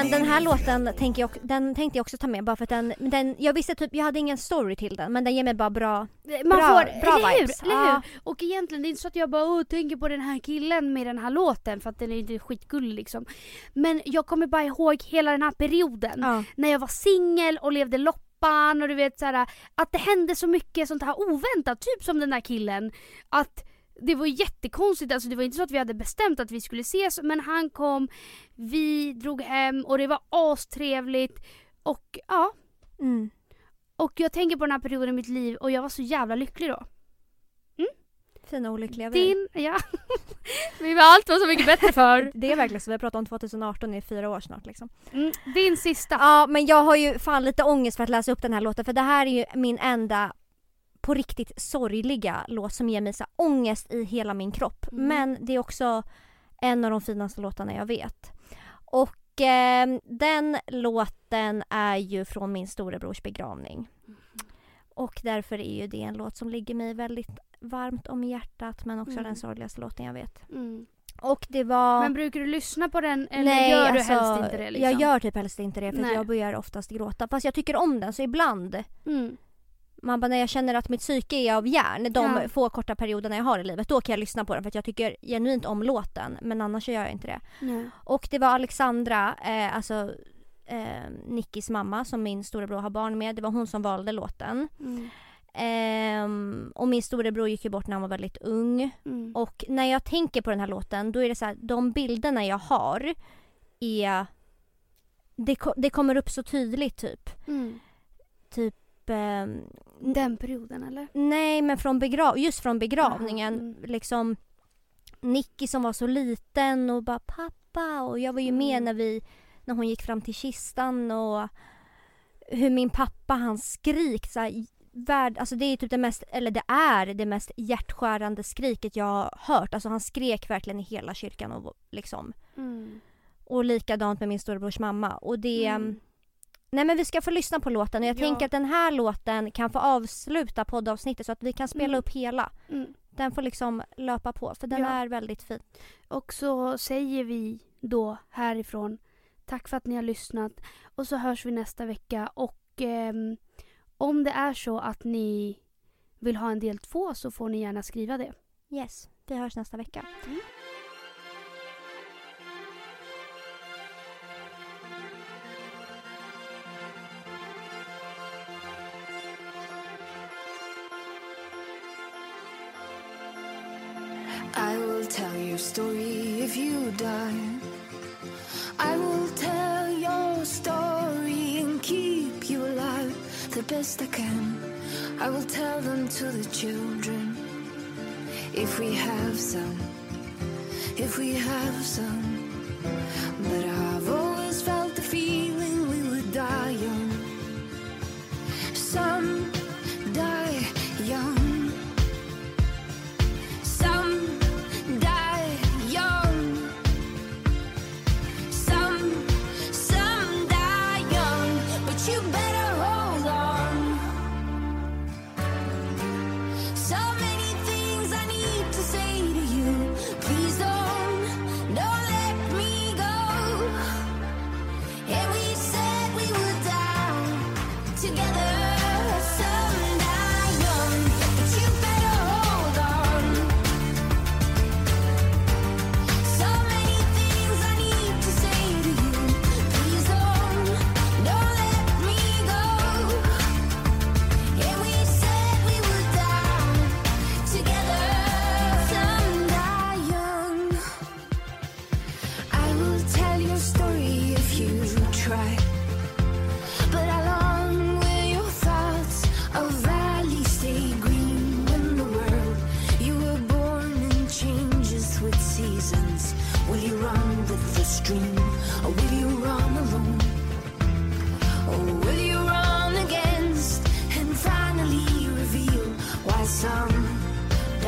Men den här låten tänker jag, den tänkte jag också ta med bara för att den, den jag visste typ, jag hade ingen story till den men den ger mig bara bra Man Bra- får, bra eller hur? vibes. Eller Ja. hur? Och egentligen det är inte så att jag bara Åh, tänker på den här killen med den här låten för att den är inte skitgullig liksom. Men jag kommer bara ihåg hela den här perioden. Ja. När jag var singel och levde loppan och du vet såhär att det hände så mycket sånt här oväntat. Typ som den där killen. Att det var jättekonstigt, alltså det var inte så att vi hade bestämt att vi skulle ses men han kom, vi drog hem och det var astrevligt. Och ja, Mm. och jag tänker på den här perioden i mitt liv och jag var så jävla lycklig då. Fina olyckliga vi. Din, ja. Vi var allt var så mycket bättre för. Det är verkligen så, vi har pratat om 2018 i fyra år snart liksom. Mm, din sista. Ja men jag har ju fan lite ångest för att läsa upp den här låten för det här är ju min enda på riktigt sorgliga låt som ger mig så ångest i hela min kropp. Mm. Men det är också en av de finaste låtarna jag vet. Och eh, den låten är ju från min storebrors begravning. Och därför är ju det en låt som ligger mig väldigt varmt om hjärtat men också Mm. den sorgligaste låten jag vet. Mm. Och det var... Men brukar du lyssna på den eller Nej, gör du alltså, helst inte det? Liksom? Jag gör typ helst inte det för jag börjar oftast gråta. Fast jag tycker om den så ibland, Mm. Man bara, när jag känner att mitt psyke är av järn, de Ja. få korta perioderna jag har i livet, då kan jag lyssna på den för att jag tycker genuint om låten. Men annars gör jag inte det. Nej. Och det var Alexandra, eh, alltså eh, Nickis mamma som min storebror har barn med. Det var hon som valde låten. Mm. Ehm, och min storebror gick ju bort när han var väldigt ung. Mm. Och när jag tänker på den här låten då är det så här, de bilderna jag har är det, det kommer upp så tydligt typ. Mm. Typ ehm, Den perioden eller? Nej men från begrav just från begravningen mm. liksom Nicky som var så liten och bara pappa och jag var ju med Mm. när vi när hon gick fram till kistan och hur min pappa hans skrik så här, värld, alltså det är typ det mest, eller det är det mest hjärtskärande skriket jag har hört. Alltså han skrek verkligen i hela kyrkan och liksom. Mm. Och likadant med min storebrors mamma. Och det, Mm. Nej men vi ska få lyssna på låten och jag Ja. tänker att den här låten kan få avsluta poddavsnittet så att vi kan spela Mm. upp hela. Mm. Den får liksom löpa på för den Ja. är väldigt fin. Och så säger vi då härifrån tack för att ni har lyssnat och så hörs vi nästa vecka och ehm, om det är så att ni vill ha en del två så får ni gärna skriva det. Yes, vi hörs nästa vecka. I story if you die. I will tell your story and keep you alive the best I can. I will tell them to the children if we have some, if we have some.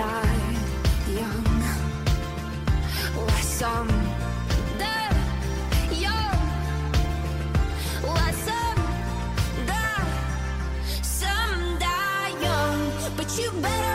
die young. Some die young? Some die? Some die young, but you better.